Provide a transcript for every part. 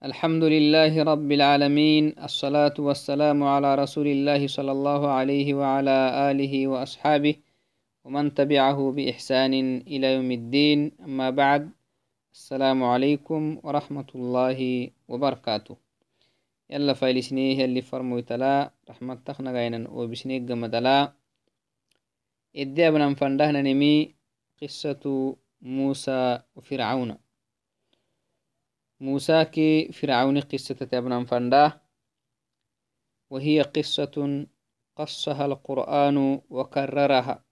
الحمد لله رب العالمين الصلاة والسلام على رسول الله صلى الله عليه وعلى آله وأصحابه ومن تبعه بإحسان إلى يوم الدين. أما بعد السلام عليكم ورحمة الله وبركاته. يلا فايلسنيه اللي فرمو تلا رحمة تخنا غينا وبسنيك جمدلا إدي أبنا فندهنا نمي قصة موسى وفرعون. موسى كي فرعون قصة تبنا فندا وهي قصة قصها القرآن وكررها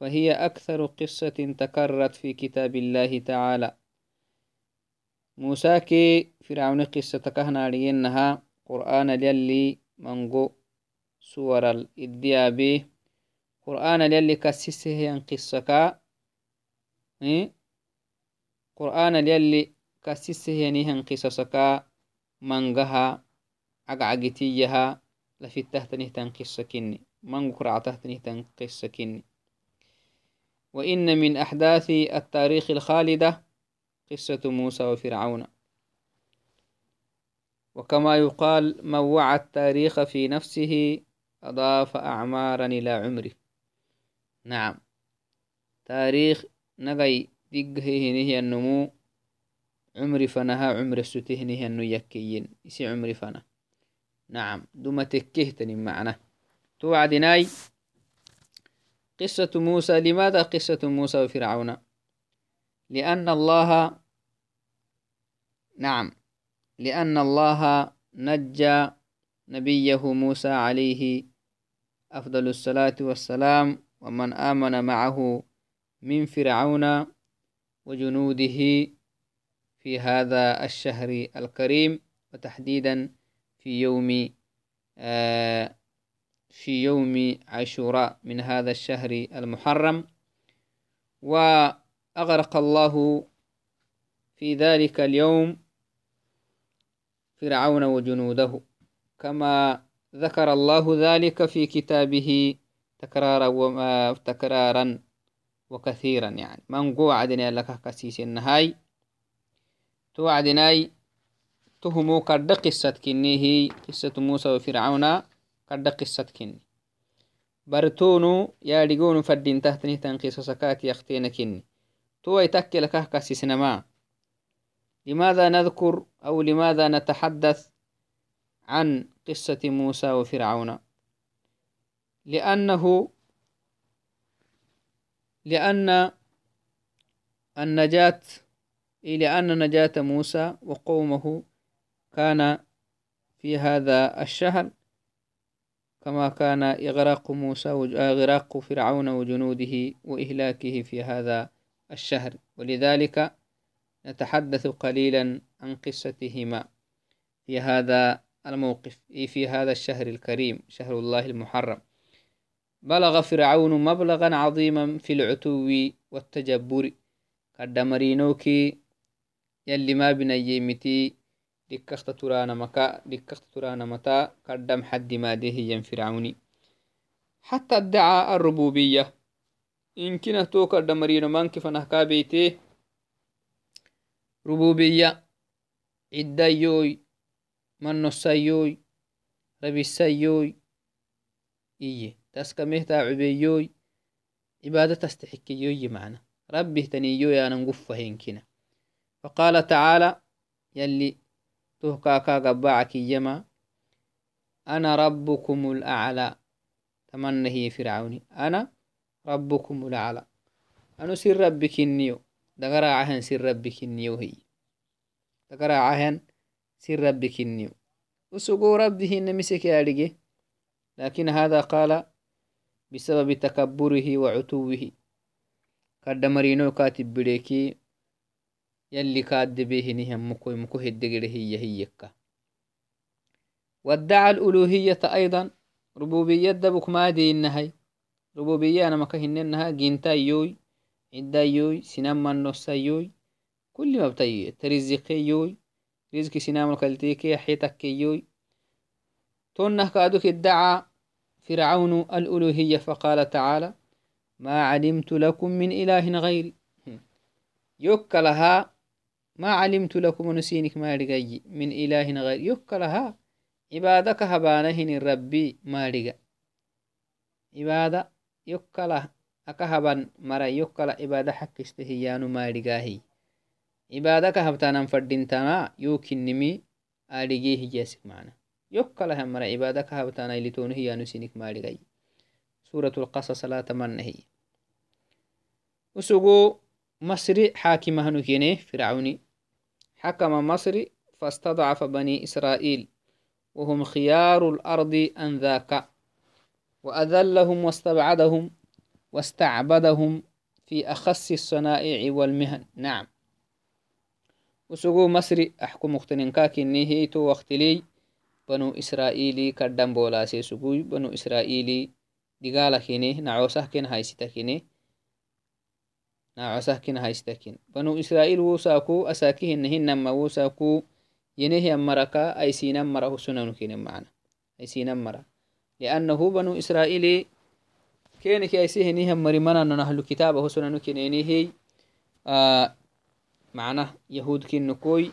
فهي أكثر قصة تكررت في كتاب الله تعالى موسى كي فرعون قصة كهنا لينها قرآن للي منغو سور الإديابي قرآن للي كسسه قصة إيه؟ قرآن للي kasisehenihan qisasaka mangaha cagcagitiyaha lafittahtanihtan qisa kinni. Mangu kuractahtanihtan qisa kinni. وإن من أحداث التاريخ الخالدة قصة موسى وفرعون وكما يقال من وعى التاريخ في نفسه أضاف أعمارا إلى عمره نعم تاريخ نغي دقه هي النمو عمري فنها عمر ستهنه أنه يكيين. يسي عمري فنا نعم دوما تكهتني معنا. توعدناي قصة موسى. لماذا قصة موسى وفرعون؟ لأن الله نعم لأن الله نجى نبيه موسى عليه أفضل الصلاة والسلام ومن آمن معه من فرعون وجنوده في هذا الشهر الكريم وتحديدا في يوم آه، في يوم عاشوراء من هذا الشهر المحرم. وأغرق الله في ذلك اليوم فرعون وجنوده. كما ذكر الله ذلك في كتابه تكرارا وما تكرارا وكثيرا يعني. من قوعدنا لك كسيس النهاي. توعدناي تهمو كرد قصة كني هي قصة موسى وفرعون كرد قصة كني برتونو يا لقونو فدين تهتني تنقيس سكات يختين كني تو يتكي لك كسيسنما لماذا نذكر أو لماذا نتحدث عن قصة موسى وفرعون لأنه لأن النجاة لأن نجاة موسى وقومه كان في هذا الشهر كما كان إغراق موسى إغراق فرعون وجنوده وإهلاكه في هذا الشهر. ولذلك نتحدث قليلا عن قصتهما في هذا الموقف في هذا الشهر الكريم شهر الله المحرم. بلغ فرعون مبلغا عظيما في العتو والتجبر. قد مرينوكي يلي ما بنيمتي دكخت ترانا مكا دكخت ترانا متى قدم حد ما ده فرعوني حتى ادعى الربوبية. إن كنا توكر دمرين مانك فنهكا بيته ربوبية. عدايوي من نصيوي ربي السيوي إيه تسكا مهتا عبيوي. عبادة تستحكيوي معنا. ربي تنيوي أنا نقفه كنا. فقال تعالى يلي تهكاكا قباعك يما أنا ربكم الأعلى. تمنى هي فرعوني أنا ربكم الأعلى. أنا سر ربك النيو دقرا عهن سر ربك النيو هي. دقرا عهن سر ربك النيو وسقو ربه نمسك يالجي لكن هذا قال بسبب تكبره وعتوه. قد مرينو كاتب بريكي يلي كاد بيهنهم مكو مكو هي هيكا وادعى الألوهية أيضا ربوبية دبك ما دي النهي ربوبية أنا مكهن إنها جنتا يوي عدا يوي سنام نص يوي. كل ما بتيوي ترزقي يوي رزق سنام الكلتيكي حيتك يوي. تونه كادوك ادعى فرعون الألوهية فقال تعالى ما علمت لكم من إله غيري. يوك ما علمت لكم نسينك ما رجعي من إله غير يكلها عبادك هبانهن ربي ما رجع عبادة يكله أكهبا مرا يكلا عبادة حق استهيان ما رجاهي عبادك هبتانا فردينتنا يوكن نمي آرجيه جاسك معنا. يكلا هم مرا عبادك هبتانا اللي تونه نسينك ما رجعي سورة القصص لا تمنهي. وسقو مصري حاكمه نكينه فرعوني. حكم مصر فاستضعف بني إسرائيل وهم خيار الأرض أنذاك. وأذلهم واستبعدهم واستعبدهم في أخص الصنائع والمهن. نعم. وسقو مصر أحكم مختننكاك هيتو وقتلي بنو إسرائيلي كردن بولاسي سقوي بنو إسرائيلي دقالة كيني نعوسه كين هايستا كيني نعوسه كين هايستا كين بنو إسرائيل وساكو أساكيهن هنما وساكو ينهي أمركا أي سينا مرة سنن كين معنا أي سينا مرة لأنه بنو إسرائيل كينك أي سيهني هم مريمنا نهل كتابه سنن كينيني هي آه معناه يهود كين نكوي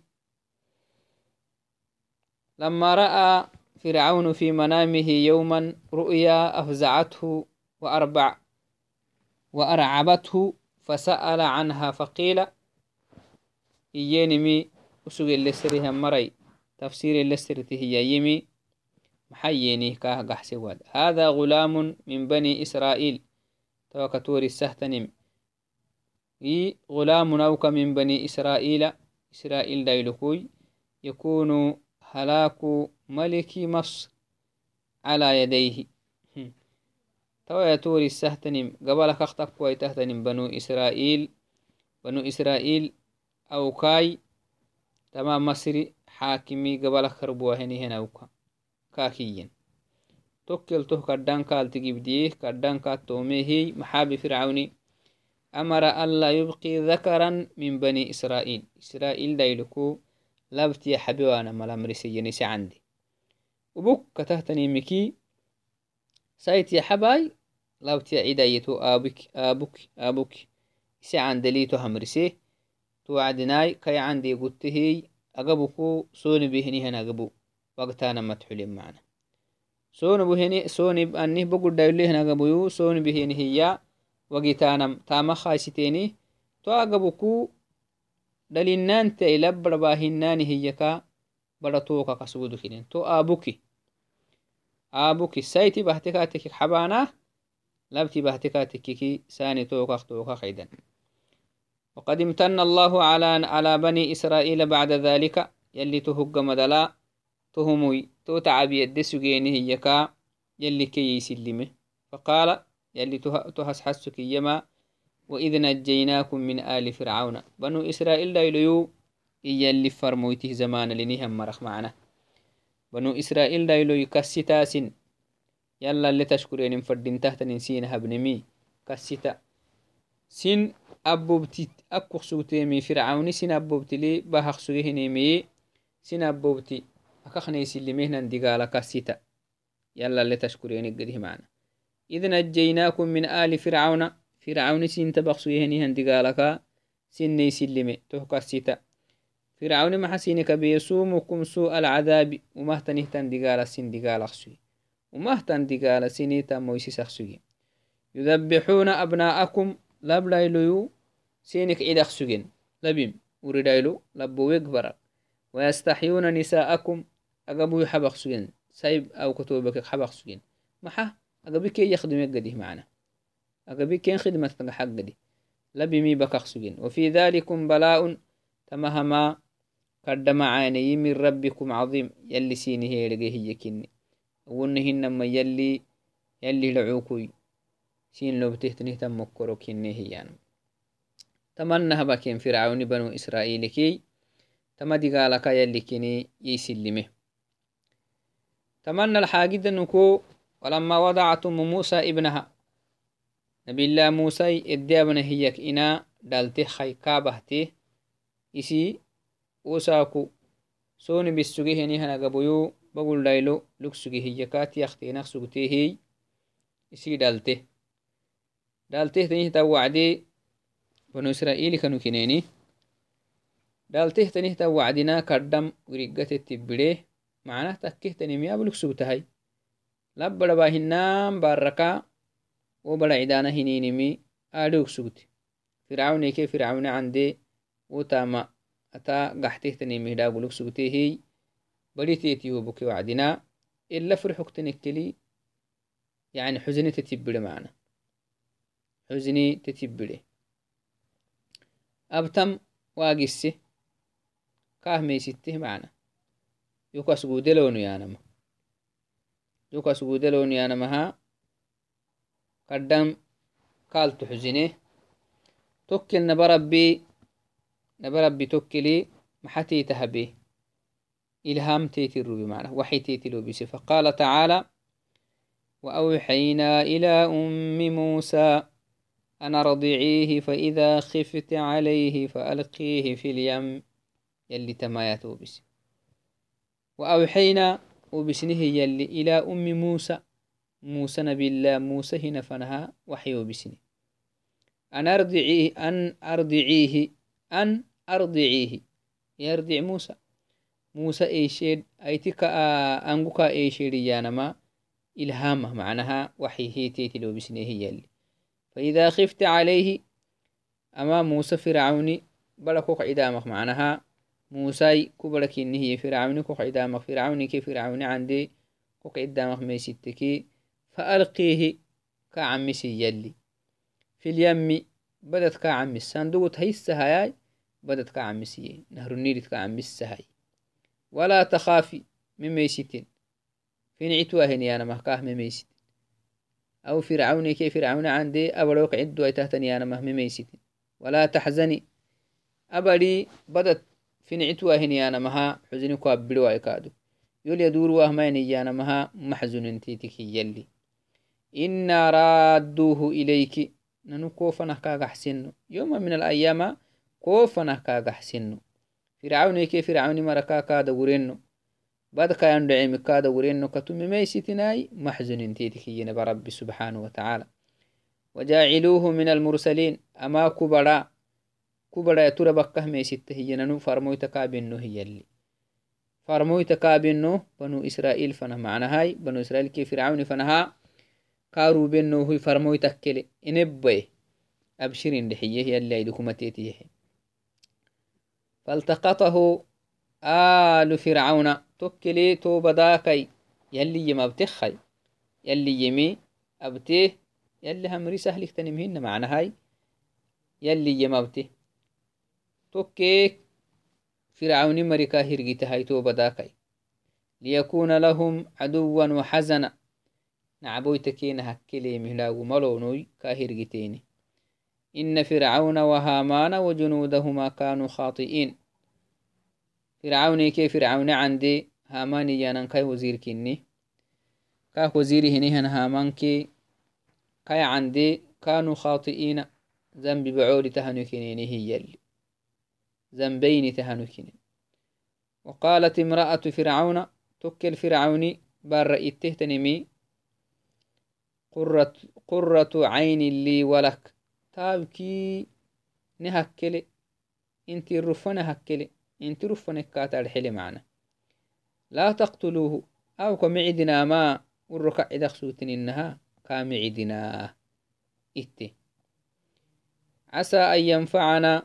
لما رأى فرعون في منامه يوما رؤيا أفزعته وأربع وأرعبته فسأل عنها فقيل إيينمي أسوغ اللي سريها مري تفسير اللي سرته هي يمي محييني كاه قحسي هذا غلام من بني إسرائيل توكتوري السهتنم إي غلام نوك من بني إسرائيل إسرائيل دايلكوي يكون هلاك ملك مصر على يديه. توا يتوري السهتنم قبل خختك ويتهتنم بنو إسرائيل بنو إسرائيل أو كاي تمام مصري حاكمي. قبل خربوا هني هنا وكا كاكيين. توكل تو كردان كال تجيبديه كردان كال توميه محابي فرعوني أمر ألا يبقي ذكرا من بني إسرائيل. إسرائيل دايلكو. لابتي حبيوانا ملامري سينيسي عندي. وبك كتهتني مكي سايت يا حباي لابتي عيدايتو آبك آبك آبك سي عندليتو همرسيه توعدناي كي عندي قلتهي أقبكو سوني بهني هنا أقبو وقتانا متحولين معنا. سوني بهني سوني أني بقول دايلي هنا أقبو سوني بهني هي وقتانا تو أقبكو دلينان تيلب باهناني هيكا برطوكا كسودو كنين. تو آبوكي. آبوكي سايتي بحتكاتك حبانا لبتي بحتكاتك ساني توكا توكا خيدن. وقد امتن الله على على بني إسرائيل بعد ذلك يلي تهج مدلا تهمي تو تعب يد سجينه يكا يلي كي يسلمه فقال يلي تهس حسك يما وإذ نجيناكم من آل فرعون. بنو إسرائيل دايلو يلي فرمويته زمان لنهم مرخ معنا. بنو إسرائيل دايلو يكسي يلا اللي تشكرين فردين تحت نسينها بنمي كسيتا. سين أبوبتي أكوخ سوتيمي فرعوني سين أبوبتي لي باهخ سوهنيمي سين أبوبتي. أكخني سلميهنا دقالة كاسيتا يلا اللي تشكريني قده معنا إذ نجيناكم من آل فرعون. فرعون سين تبخ سوهنيهن دقالة سين سلمي توه كاسيتا فرعون ما حسينك بيسومكم سوء العذاب ومهتنهتن دقالة سين دقالة خسوي ومهتن دقالة سينيتا مويسي سخسوي يذبحون أبناءكم لبلايلو سينك عيدك سجن لبيم وردايلو لبويك برا ويستحيون نساءكم أقبو يحبق أقبي كين خدمة حق دي. لبيمي بكخ سجن وفي ذلكم بلاء تمهما قد معاني من ربكم عظيم. يلي سيني هي لقيه يكني ونهن ما يلي يلي لعوكوي. سين لو بتهتنه تم مكرو كني هيان تمنى هبكين فرعون بنو إسرائيل كي. تمدي قالك يلي كني يسلمه تمنى الحاجد نكو. ولما وضعتم موسى ابنها. نبي الله موسى اديابنا هيك إنا دالته خي كابهته إسي وساكو سوني بالسجيه هنا قبيو بقول لايلو لك سجيه هيكات يختينك سجتيه إسي دالته دالته تنيه توعدي بنو إسرائيل كانوا كنيني دالته تنيه توعدنا كردم ورقة التبريه معناه تكيه تنميا بلك سجتهاي لبدا باهنام باركا وبلا عدانا هنينمي آلوك سجتي فرعون كي فرعون عندي وتاما أتا قحته تنمي دا بلك قدام قالت حزنه توكل نبربي نبربي توكلي محتي تهبي. إلهام تيتي الروبي معنا وحي تيتي لوبيسي فقال تعالى وأوحينا إلى أم موسى أن أرضعيه فإذا خفت عليه فألقيه في اليم. يلي تمايات وبس وأوحينا وبسنه يلي إلى أم موسى موسى نبي الله موسى هنا فنها وحي وبسنه أن أرضعيه أن أرضعيه أن أرضعيه. يرضع موسى. موسى إيشيد أيتك أنقك إيشيد يانما إلهامه معناها وحي هي تيتي لو بسنه يلي فإذا خفت عليه أما موسى فرعوني بلكوك عدامك معناها موسى كبرك إنه فرعوني كوك عدامك فرعوني كي فرعوني عندي كوك عدامك ميستكي فألقيه كعمسي يلي في اليم بدت كعمس صندوق هيس هاي بدت كعمسي نهر النيل كعمس هاي ولا تخافي من ميستين في نعتوا هني أنا مهكاه من ميست أو فرعون كي فرعون عندي أبروك عدو أيتهتني أنا مهم ميسيت ولا تحزني. أبري بدت في نعتوا هني أنا مها حزني كابلو أيكادو يقول يدور وهمين أنا مها محزن انتيتك يلي. إنا رادوه إليك. ننو كوفنا كاغحسنو يوم من الأيام كوفنا كاغحسنو فرعون كي فرعون مركا كادا ورنو بعد كان دعيم كادا ورينو كتم ميستناي محزن تيتكين برب سبحانه وتعالى. وجاعلوه من المرسلين. أما كبرا. كبرا يتورى بكه ميسته يننو فرموي تكابنو هي اللي. فرموي تكابنو بنو إسرائيل فنه معنى هاي بنو إسرائيل كي فرعون فنها تكلي إنبوي أبشرين دحيه يلي يدكم تيتيه فالتقطه آل فرعون tokkele tobadakai yalli yem abtekhay yalli yemi abteh yalli hamri sahliktanimhina macnahay yalli yem abte. Tokkeek فرعون مريكا هرجت هاي توبداكي ليكون لهم عدوا وحزنا نعبوي تكين هكلي مهلاغو ملونوي كاهرجتيني إن فرعون وهامان وجنودهما كانوا خاطئين. فرعوني كي فرعون عندي hamani yanan kai wazir kinni kak waziri hinihan hamanki kai candi kanu khati'ina zambi bacoli tahanu kinini hiyalli ذنبين تهنكين وقالت امرأة فرعون تكل فرعوني بار تهتنمي قرة, قرة عين لي ولك. تابكي نهكلي. انت رفنا هكلي انت رفنا كاتا الحلي معنا. لا تقتلوه. أو كمعدنا ما ورك إذا خسوتن إنها كامعدنا إتي. عسى أن ينفعنا.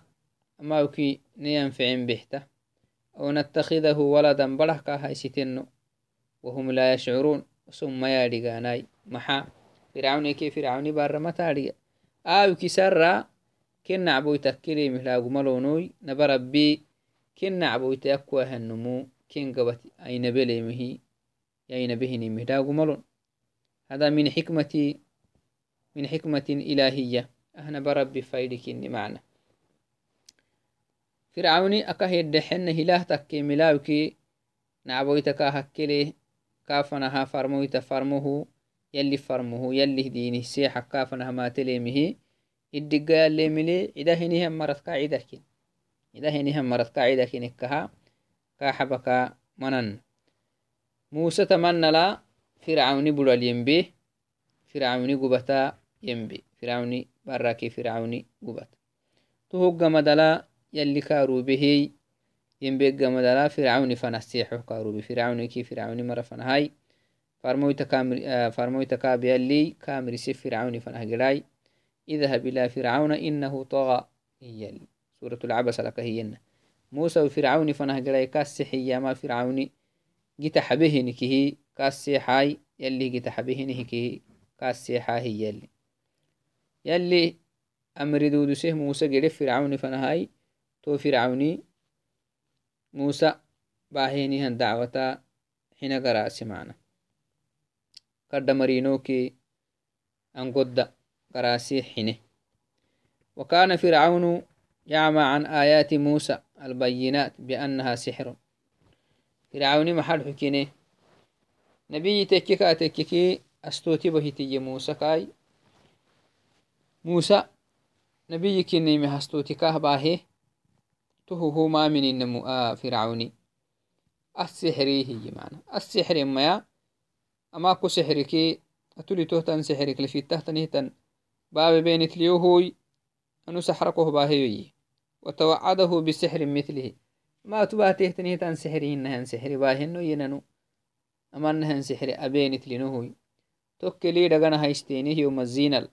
ماوكي نينفع بحته أو نتخذه ولدا برهكا هايستنو وهم لا يشعرون. ثم يارغاناي محا. فرعوني كي فرعوني بار متاريا آو كسرا كن نعبوي تكري مهلاغو ملونوي نبربي كن نعبوي تأكوا هنمو كن قبت أين بلي مهي أين بهني مهلاغو ملون هذا من حكمة من حكمة إلهية أهنا فرعوني يلي فرمه يلي ديني سيحا كافنها ما تليمه. الدقا يلي ملي إذا هنيهم مرت قاعدة كين. إذا هنيهم مرت قاعدة كين إكها كاحبكا منن. موسى تمنى لا فرعوني بلو الينبي فرعوني قبتا ينبي. فرعوني براكي فرعوني قبت تهوغ مدلا يلي كاروبهي ينبيق مدلا فرعون فنسيحه كاروبي فرعون كي فرعون مرة فنهاي. فرمويتا كامر فرمويتا كابيلي كامر سيف فرعون فنهجراي اذهب إلى فرعون إنه طغى. هي سورة العبس لك هي موسى وفرعون فنهجراي كاسحي ما فرعون جيت حبهن كيه كاسحاي يلي جيت حبهن كيه كاسحا هي يلي يلي أمر دودسه موسى جرف فرعون فنهاي تو فرعوني موسى باهينيهن دعوتا حين قرأس معنا قد مرينوكي أنقد قراسي حينه وكان فرعون يعمى عن آيات موسى البينات بأنها سحر. فرعون محل حكينه نبي تككا تككي أستوتي بهتي موسى كاي. موسى نبي كني مهستوتي كاه باهي. تهو ما من النمو فرعوني. السحري هي معنا السحر ما أما كو سحرك أتولي تهتن سحرك لفي تهتن هتن باب بينت ليوهوي أنو سحركه باهيوي وتوعده بسحر مثله. ما تبا تهتن هتن سحري إنهن سحر باهنو يننو. أما أنهن سحر أبينت لنهوي. توكلي دغنا هايستيني يوم الزينل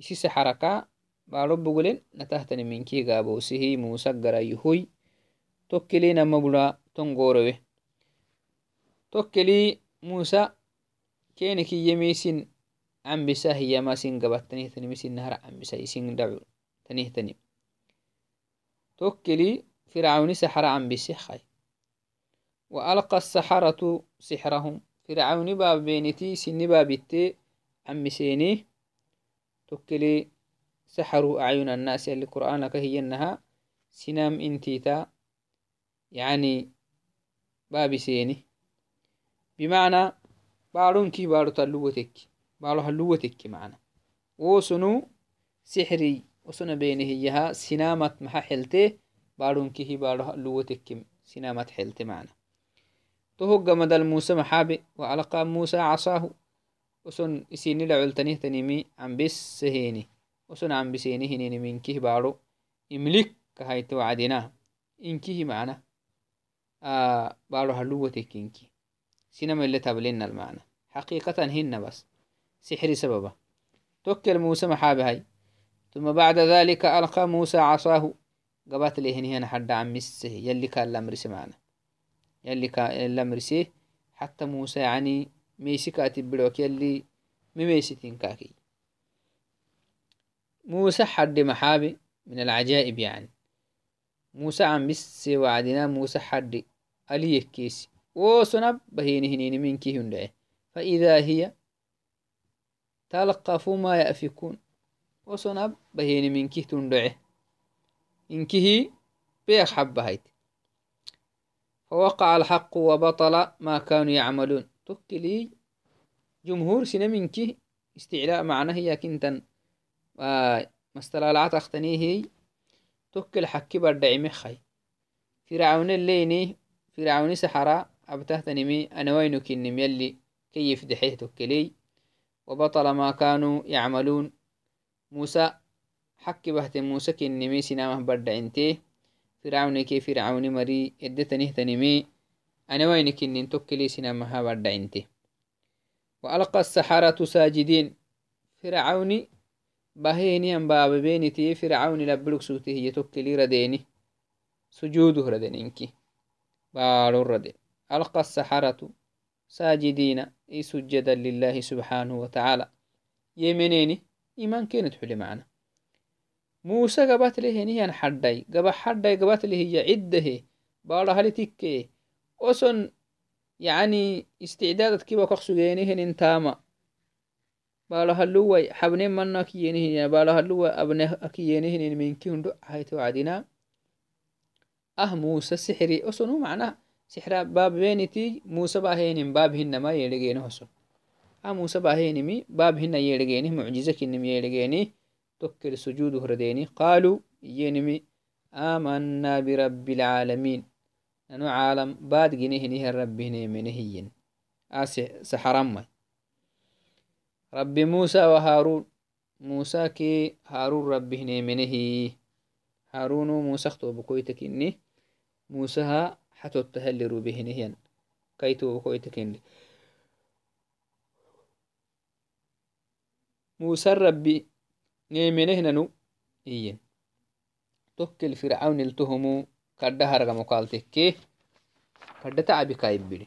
isise xaraka barobu golen natahtani minki gabosihi musa garayuhui tokkeli nama bula tongorowe tokkeli musa kene kiyyemisin ambisa hiyama sin gabat tanihtani misin nahara ambisa isin dacu tanihtani tokkeli fircauni saxara ambise hay wa alqa asaxaratu sixrahum fircauni baabeniti sini baabitte ammiseeni تكلي سحروا أعين الناس اللي قرآنك هي إنها سنام انتيتا يعني باب سيني. بمعنى بارونكي بارو تلوتك بارو هلوتك معنا. وسنو سحري وسنو بينه هيها سنامت محا حلته بارونكي هي بارو هلوتك سنامت حلته معنا. تهج مدل موسى محابي وألقى موسى عصاه. عم بسيني هنيني من كيه بارو. إملك كهيت وعدنا إنكيه معنا. آه بارو هلوتك إنكي سينما اللي تبلين المعنى حقيقة هن بس. سحر سببه. توكل موسى محابي هاي. ثم بعد ذلك ألقى موسى عصاه. قبات لي هنا حد عم مسه يلي كان الأمر سمعنا يلي كا مرسيه حتى موسى يعني ميسي كاتب بلوك يلي مميسي كاكي موسى حد محابي من العجائب يعني. موسى عم بس وعدنا موسى حد ألي يكيسي. وسنب بهين هنين من كي هندعه فإذا هي تلقف ما يأفكون وسنب بهين من كي تندعه إنكي هي بيخ حبة هيت فوقع الحق وبطل ما كانوا يعملون. تكلي جمهور سنمنك استعلاء معناه هي كنتن مستلالعات اختنيه تكل حكي بردعي مخي. فرعون الليني فرعون سحرا أبتهتنمي أنا وينك النم يلي كيف دحيه تكلي وبطل ما كانوا يعملون. موسى حكي بهت موسى كنمي سنامه بردعينتيه فرعون كي فرعون مري ادتنه تنمي أنا وينك إن تكلي سينما ها انت وألقى السحرة ساجدين فرعوني baheni an bababeniti fircauni labirug sugti hiye tokkili radeni sujuduh radeninki baaro rade alqa asaxaratu saajidina i sujada lilahi subxanahu watacaala yemeneni iman kenet xule macna musa gabatlehenihan xaddai gaba xaddai gabatlehiya ciddahe baarahali tikke oson yani isticdaadadkiba kaq sugeenihenin taama balahaluwai xabne mana akiyenihin balahaluwai abne akiyenihin minki hundo haite wacdina ah musa sixri osonu macna sixra babbeniti musa bahenin bab hinama yeedhegeni hoso ah musa bahenimi bab hina yeedhegeni mucjiza kinim yeedhegeni tokkel sujudu hradeni qalu iyenimi آمنا برب العالمين ننو عالم باد جنيه نهر ربي نمنهين آس سحرمي ربي موسى وهارون. موسى كي هارون ربي نيمنه هارون موسى اختو بكويتك إني. موسى ها حتو التهلي روبه نهيا كيتو بكويتك إني موسى ربي نيمنه ننو إيين توكل فرعون التهمو كده هرغا مقالتك كده تعبي كايبلي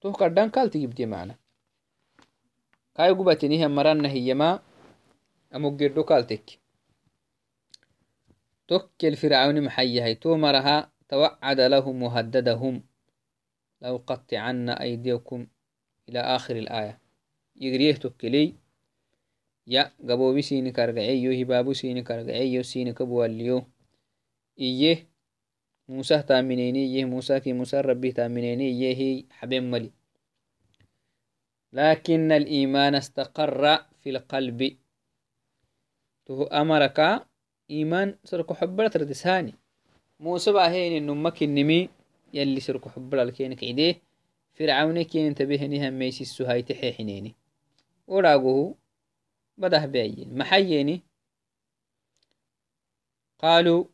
تو كدان كالتي جبتي معنا كاي قبتنيها مرنا هيما أمجردو كالتك تك الفرعون محيهي تو مرها توعد لهم وهددهم لو قطعن أيديكم إلى آخر موسى تامنيني موسى كي موسى ربي تامنيني إيه هي حبيب ملي. لكن الإيمان استقر في القلب. تو أمرك إيمان سرق حبرة ردساني موسى باهين إنه مكنمي يلي سرق حبرة لكينك عديه فرعون كين انتبهني ميسي السهاي تحيحنيني وراقه بده بيين. محييني. قالوا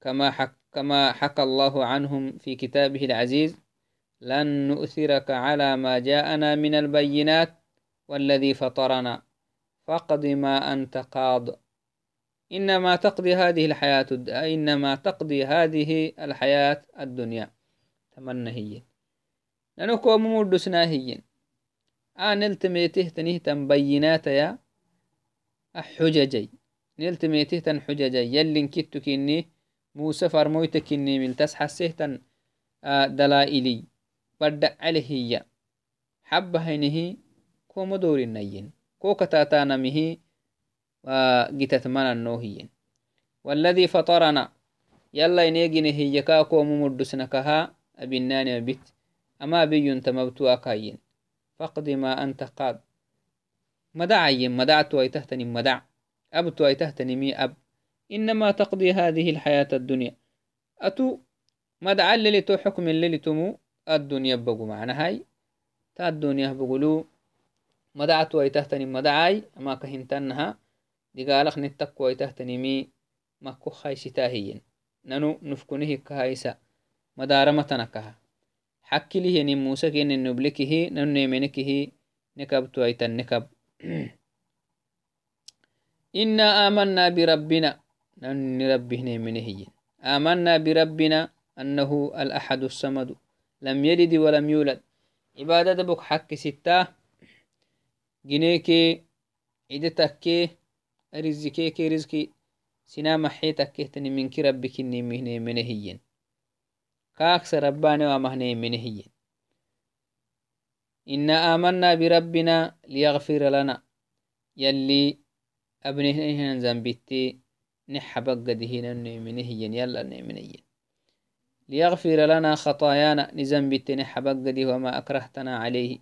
كما حك كما حكى الله عنهم في كتابه العزيز لن نؤثرك على ما جاءنا من البينات والذي فطرنا فاقض ما أنت قاض. إنما تقضي هذه الحياة الد... إنما تقضي هذه الحياة الدنيا. تمنى هي لنكو ممدسنا هي آن نلتميته تنه بينات يا حججي نلتميته تن حججي يلي كتو كني موسى فرمويتك كني من تسحسه تن آه، دلائلي badda calehiya xabahaynihi koma doorinayen ko katatanamihi gitatmananohiyen والذي فطرنا يلا ينيجي هي كاكو ممدسنا كها أبناني بيت أما بيون تمبتوا كاين فقد ما أنت قاد مدعي مدعت إنما تقضي هذه الحياة الدنيا. أتو مدعا اللي تو حكم اللي تمو الدنيا بقو معنا هاي. تا الدنيا بقولو مدعت ويتهتني مدعاي أما كهنتنها دقالق نتك ويتهتني مي مكو خايسي تاهيين. ننو نفكنه كهايسا مدارمتنكها حكي لي هني موسى كين النبلكه ننو نيمنكه نكبت ويتن نكب إنا آمنا بربنا. نن ربه نيمنه آمنا بربنا أنه الأحد الصمد. لم يلد ولم يولد. عبادة بك حق ستة. جنيكي عدتك رزكيك رزكي سنا محيتك تني منك ربك إني مهني منهين كاكس رباني ومهني منهين إنا آمنا بربنا ليغفر لنا. يلي أبنهن ذنبتي نحبق قدهن منهين يلا منهين ليغفر لنا خطايانا نزم بتني حبقدي وما أكرهتنا عليه.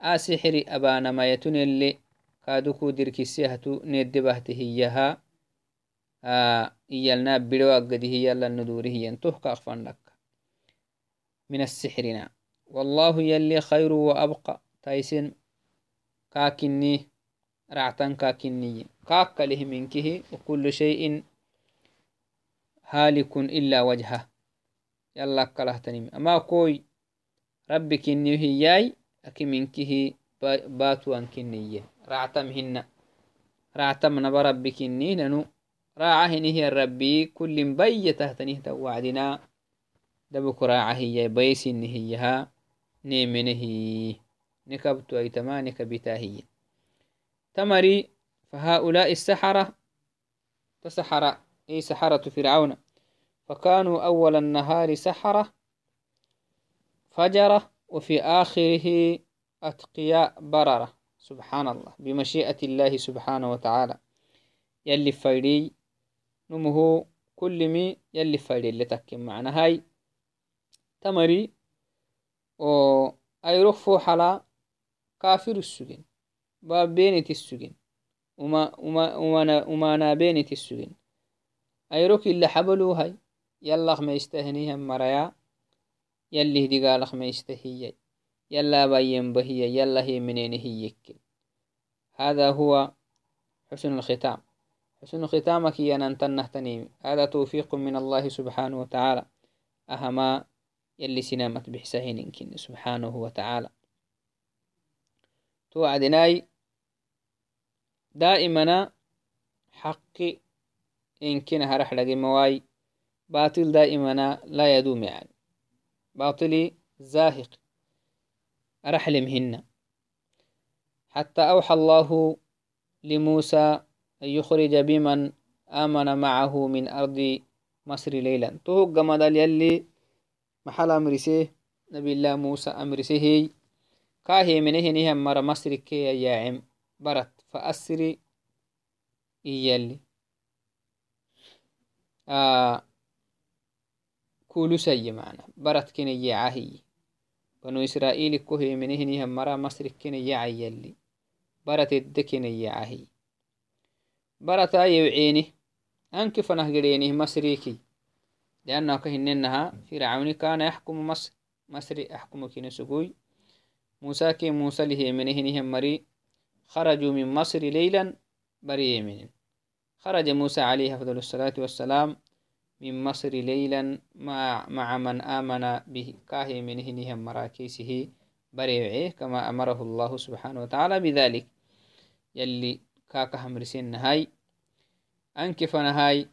آسحر أبانا ما يتن اللي كادوكو دركسيهتو ندبهته إياها آه إيالنا بدو أقده يلا الندوره ينتوه كأخفان لك. من السحرنا. والله يلي خير وأبقى. تايسن كاكني رعتن كاكني كاك له منكه وكل شيء هالك إلا وجهه. يلا كلهتنم أما كوي ربي كني هياي أكي منكه باتو أنكنية رعتمهن رعتم نبا ربي كني. ننو راعه هي الربي كل بي تهتنه توعدنا. دبك راعه هي بيس هيها نيمنه نكبت أيتما. نكبتا هي. تمري فهؤلاء السحرة تسحر أي سحرة فرعون. فكانوا أول النهار سحرة فجرة وفي آخره أتقياء بررة. سبحان الله بمشيئة الله سبحانه وتعالى. يلي فايدي نمه كل مي يلي فايدي اللي تكن معنا. هاي تمري و أي رخفو حلا كافر السجن. باب بينت السجن وما وما وما وما أي رك اللي حبلو هاي يلا ما يستهنيها مريا يلي هدي قالخ ما يستهي يلا بهي يلا هي منين هي يكل هذا هو حسن الختام. حسن ختامك يا ننتنه تنيمي هذا توفيق من الله سبحانه وتعالى أهما يلي سنامت بحسهين إنكن سبحانه وتعالى توعدناي دائما حقي إنكن هرح لقي مواي باطل دائما لا يدوم يعني. باطلي زاهق أرحلمهن حتى أوحى الله لموسى أن يخرج بمن آمن معه من أرض مصر ليلا. تهق مدل يلي محل أمرسيه نبي الله موسى أمرسيه كاهي منه نهم مر مصر كي يا برت faasri iyali ah, kulusaye mana barat kene yecahiye banu israaili kohemenehiniha mara masri kene yeca yali barat edde kene yecahiye barata yewceeni anki fanah gedeenih masriki. Liannaha kahinenaha fircauni kana yaxkumu masr masri axkumu kine suguy musa ke musa lihemenehiniha mari خرجوا من مصر ليلا بري خرج موسى عليه أفضل الصلاة والسلام من مصر ليلا مع, مع من آمن به. كاهي من هنهم مراكيسه بريعه كما أمره الله سبحانه وتعالى بذلك. يلي كاكا همرسين هاي أنكف نهاي.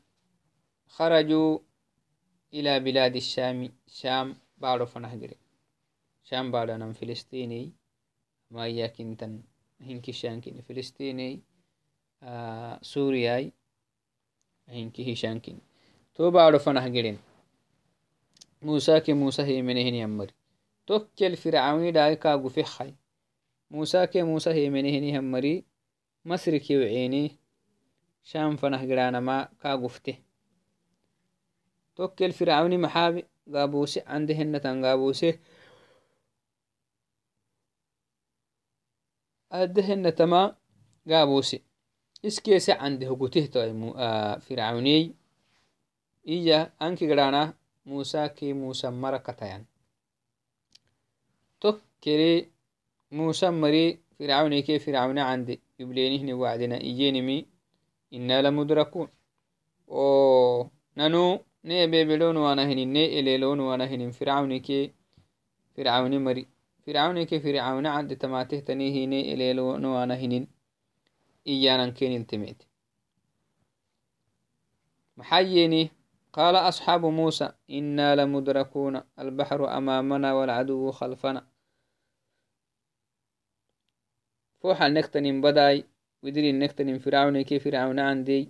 خرجوا إلى بلاد الشام. شام بارو فنهجري. شام بارو فلسطيني. ما يكنتن هنكي شانكين فلسطيني آه سورياي هنكي هشانكين تو باڑو فنح گرين موسى كي موسى هي منهن يمر توكل فرعوني داي كاغو فخاي موسى كي موسى هي منهن يمري مصر كي وعيني شام فنح گرانا ما كاغفته توكل أدهن تما قابوسي إسكيسي عنده قتيه فرعوني iya anki gadana musa ki musa mara katayan tok kere musa mari fircauni ke fircauni candi yublenihni wacdina iyenimi ina lamudrakun o nanu ne bebelon wana hinin ne elelon wana hinin fircauni ke fircauni mari fircauni ke fircauni candi tamatehtanihi ne elelon wana hinin iyanan keniltemete maxayeni قال أصحاب موسى إنا لمدركون البحر أمامنا والعدو خلفنا فوحا نكتن بداي ودري نكتن فرعون كي فرعون عندي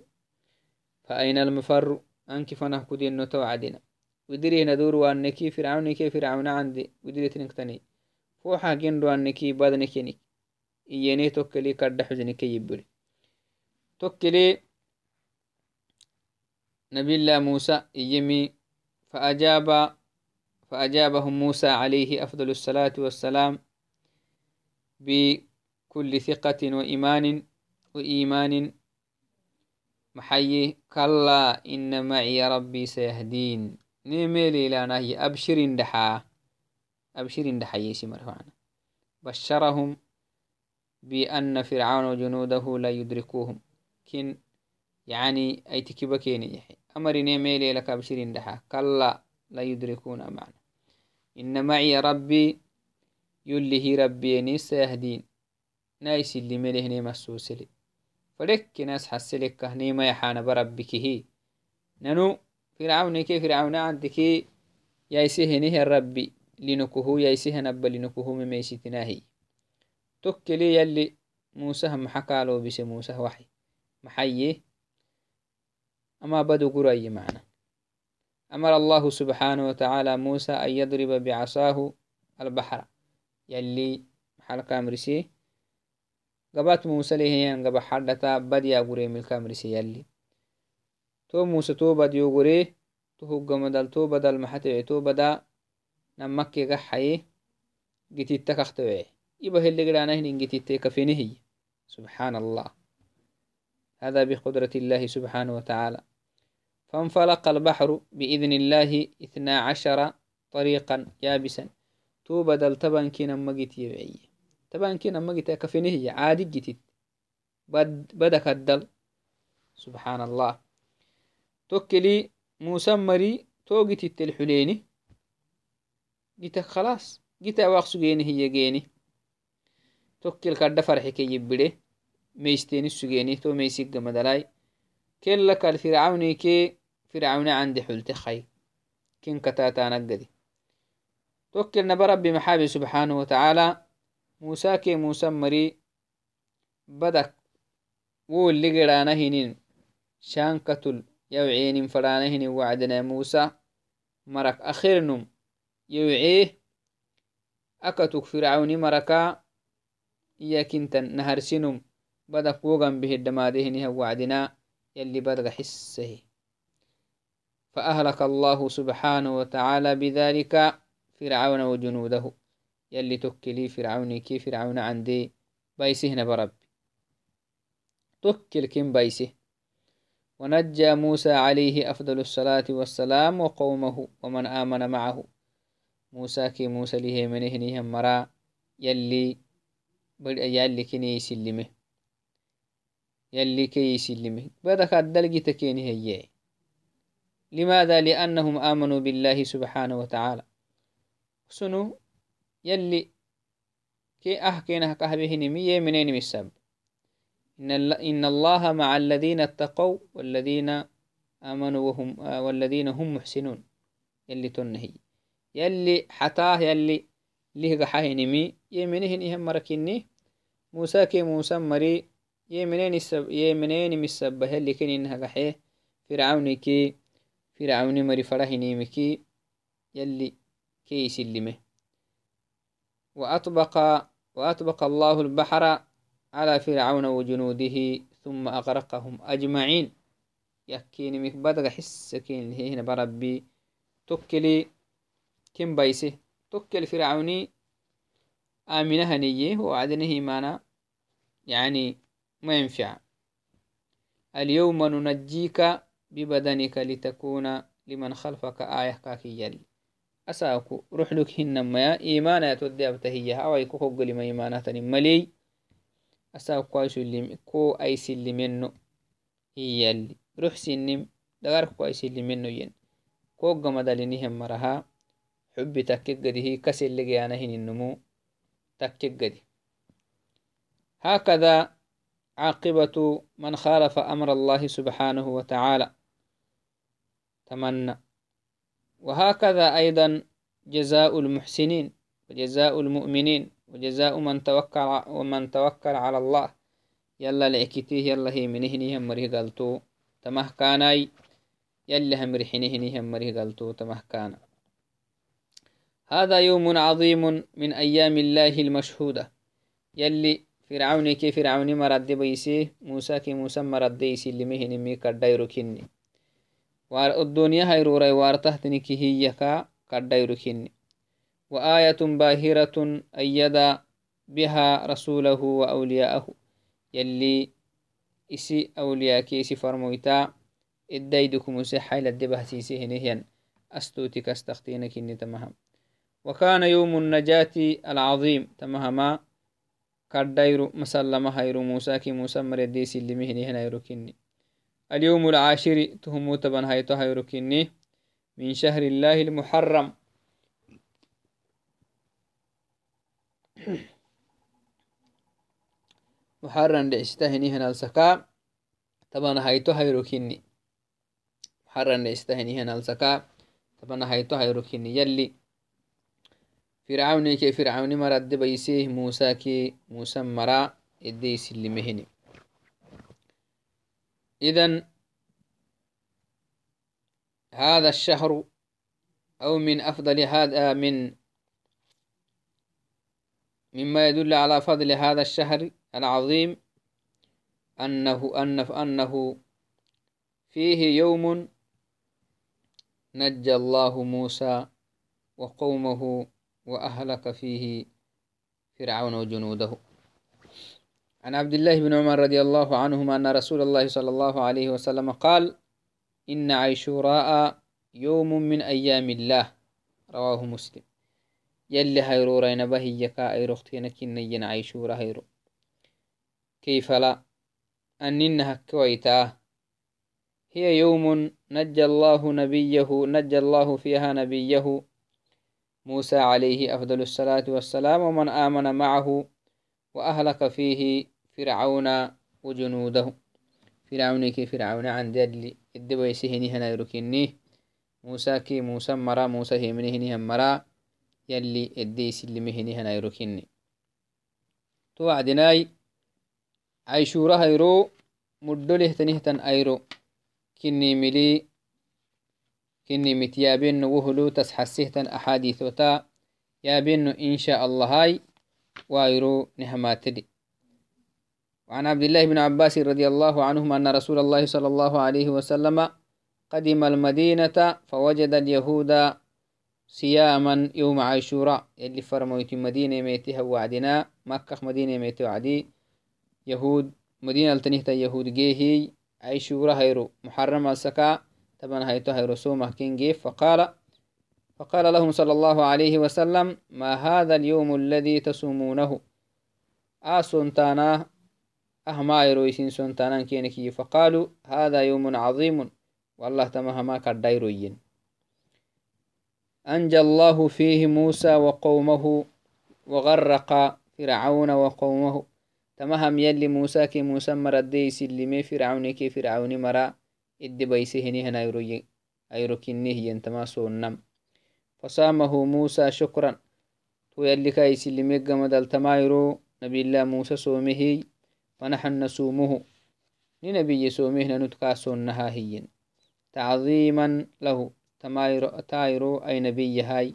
فأين المفر أنك فنه كدين نتوعدنا ودري ندور وأنكي فرعون كي فرعون عندي ودري تنكتني فوحا جندو أنكي بدنكني إياني توكلي كرد حزني كي يبري توكلي نبي الله موسى يمي فأجاب فأجابهم موسى عليه أفضل الصلاة والسلام بكل ثقة وإيمان وإيمان محيي كلا إن معي ربي سيهدين نيميلي لا نهي أبشر دحا. أبشر دحا يسي مرفعنا بشرهم بأن فرعون وجنوده لا يدركوهم. كن يعني أي تكبكيني أمرني ميلي لك بشرين دحا كلا لا يدركون معنا إن معي ربي يلي ربي نيس يهدين نايس اللي مليه نيما السوسلي فلك ناس حسلك نيما يحانا بربك هي. ننو؟ فرعون كي فرعون عندك يايسيه نيه الربي لنكهو يايسيه نبا لنكهو مميستناهي تكلي يلي موسى هم حكالو بس موسى وحي. محيي. أما بدو قرأي معنا. أمر الله سبحانه وتعالى موسى أن يضرب بعصاه البحر. يلي محل كامرسي قبات موسى ليهيان قبا حدتا بديا قري من الكامرسي يلي. تو موسى تو بديو قري. تو قمدل تو بدل محتوي تو بدا قتي تكختوي يبا هلي قرانا هنين قتي تكفينهي سبحان الله هذا بقدرة الله سبحانه وتعالى. فانفلق البحر بإذن الله إثنا عشر طريقا يابسا. تو بدل تبان كينا مجت يبعي تبان كينا مجت كفينه هي. عادي جتت بد بدك الدل. سبحان الله توكلي موسى مري. تو جتت الحليني. جتك خلاص. جتا واقسو جيني هي جيني. توكل كرد فرحي كي يبدي ميستيني السجيني تو ميسيق مدلاي كلك الفرعوني كي فرعون عندي حلت خي. كن كتاتا نقدي. توكل نبرب محابي سبحانه وتعالى. موسى كي موسى مري. بدك. واللي قرانا هنين. يوعيه أكتك فرعوني مركا إياك انت نهرسنم بدك وغن به الدماده وعدنا يلي بدك حسه. فأهلك الله سبحانه وتعالى بذلك فرعون وجنوده يلي تكلي فرعون كي فرعون عندي بايسه برب تكل كم بايسه. ونجى موسى عليه أفضل الصلاة والسلام وقومه ومن آمن معه. موسى كي موسى له منهنهم مرا يلي يلي كني يسلمه. يلي كي يسلمه. بدك الدلقي تكيني هي لماذا؟ لأنهم آمنوا بالله سبحانه وتعالى. سنو يلي كي أحكينا كهبه نمية منين مسب إن الله مع الذين اتقوا والذين آمنوا وهم والذين هم محسنون. يلي تنهي. يلي حتاه يلي ليه قحاه نمي يمنه نهم مركني موسى كي موسى مري يمنين السب يمنين مسبه يلي كن إنها قحيه فرعون كي فرعون مري فرح نيمكي يلي كي سلمه وأطبق وأطبق الله البحر على فرعون وجنوده ثم أغرقهم أجمعين. يكيني مك بدغ حس كين هنا بربي. تكلي كم بيسه؟ تكل فرعوني آمنها نية وعدنه مانا يعني ما ينفع. اليوم ننجيك ببدنك لتكون لمن خلفك آية كاكي يلي أساكو روح لك هنما. إيمانا تودي أبتهيها أو خق لما إيمانا ملي أساكو أي سلم كو أي سلم منو هي اللي روح سنم. دغارك كو أي سلم منو ين. كو قمد لنهم مرها. حبي تكك قده كسل لقيانا هن النمو تكك قده هكذا عاقبة من خالف أمر الله سبحانه وتعالى. تمنى. وهكذا أيضا جزاء المحسنين وجزاء المؤمنين وجزاء من توكل ومن توكل على الله. يلا لعكتيه يلا هي منه هم مريه قلتو. تمه كاناي يلا هم رحنه هم مريه قلتو. تمه كان هذا يوم عظيم من أيام الله المشهودة. يلي فرعوني كي فرعوني مرد بيسي موسى كي موسى مرد يسي اللي مهن مي كردايرو كني الدنيا هيروري وارتهتنك هيكا كرديركني وآية باهرة أيد بها رسوله وأولياءه. يلي إسي أولياء كيسي فرمويتا إدايدكم سحي لدبه سيسي هنهيا أستوتك استختينك إني تمهم وكان يوم النجاة العظيم. تمهما كردير مسلم هيرو موسى كي موسى مرديسي اللي مهني هنا يركني اليوم العاشر تهمو تبن هايتو هيركني من شهر الله المحرم. محرم لعستهني هنا السكا. طبعا هايتو هيركني محرم لعستهني هنا السكا. طبعا هايتو هيركني يلي فرعوني كي فرعوني مرد بيسيه موسى كي موسى مرا إدي سلمهني إذن هذا الشهر أو من أفضل هذا من مما يدل على فضل هذا الشهر العظيم أنه أنه أنه فيه يوم نجى الله موسى وقومه وأهلك فيه فرعون وجنوده. عن عبد الله بن عمر رضي الله عنهما أن رسول الله صلى الله عليه وسلم قال إن عيشوراء يوم من أيام الله رواه مسلم. يلي هيرو رين بهيكا أيرو اختينا كنين عيشورا هيرو كيف لا؟ أننا كويتا. هي يوم نجى الله نبيه نجى الله فيها نبيه. موسى عليه أفضل الصلاة والسلام ومن آمن معه وأهلك فيه فرعون وجنوده. فرعون كي فرعون عن دل الدبيسهني هنا يركني موسى كي موسى مرا موسى همني هني مرا. يلي الديس اللي مهني هنا يركني توعدناي عيشورة هيرو مدله تنهتن أيرو. كني ملي وهلو تسحسهتن أحاديثوتا. يابين إن شاء الله هاي وايرو نهماتدي. وعن عبد الله بن عباس رضي الله عنهما أن رسول الله صلى الله عليه وسلم قدم المدينة فوجد اليهود صياما يوم عاشوراء. اللي فرمويت مدينة ميتها وعدنا مكة مدينة ميتها وعدي. يهود مدينة التنهت يهود جيهي عاشوراء هيرو. محرم السكا. طبعا هيتو هيرو سومه كين فقال فقال لهم صلى الله عليه وسلم ما هذا اليوم الذي تصومونه آسون تانا أهما يرويسين سنتانان كينكي فقالوا هذا يوم عظيم والله تمهما كردايروين أنجى الله فيه موسى وقومه وغرق فرعون وقومه. تمهم يلي موسى كي موسى مردي سلمي فرعون كي فرعون مرا. إدي بيسهني هنا يروي أيروكنيه ينتما سونم فصامه موسى شكرا. تو يلي كاي سلمي قمدل تمايرو. نبي الله موسى سومه فنحن نسومه. لنبي سومه نتكاسونها هين تعظيما له. تايرو أي نبي هاي.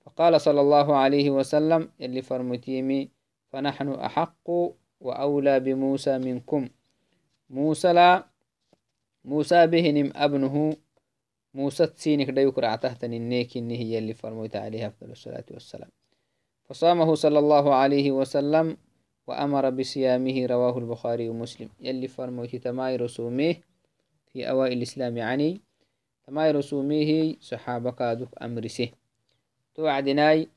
فقال صلى الله عليه وسلم اللي فرمتيمي فنحن أحق وأولى بموسى منكم. موسى لا موسى بهنم أبنه موسى تسينك ديوك رعته النيك إنه هي اللي فرميت عليه أفضل الصلاة والسلام. فصامه صلى الله عليه وسلم وأمر بصيامه رواه البخاري ومسلم. يلي فرموت تماي رسوميه في أوائل الإسلام يعني تماي رسوميه صحابة كادوك أمرسه. توعدناي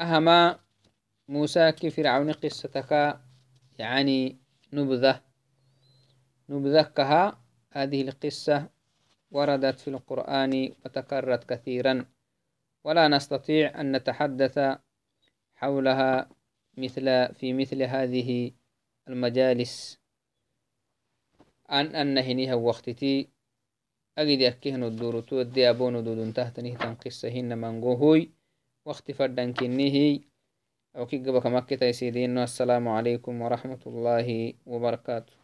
أهما موسى كفرعون قصتك يعني نبذة نبذكها. هذه القصة وردت في القرآن وتكررت كثيرا. ولا نستطيع أن نتحدث حولها مثل في مثل هذه المجالس. أن أنهنيها وقتتي. أجد أكهن الدور تودي أبون دودن تحتنه تنقصهن منقوهوي وقت فردن كنيه أو كي قبك مكة السلام عليكم ورحمة الله وبركاته.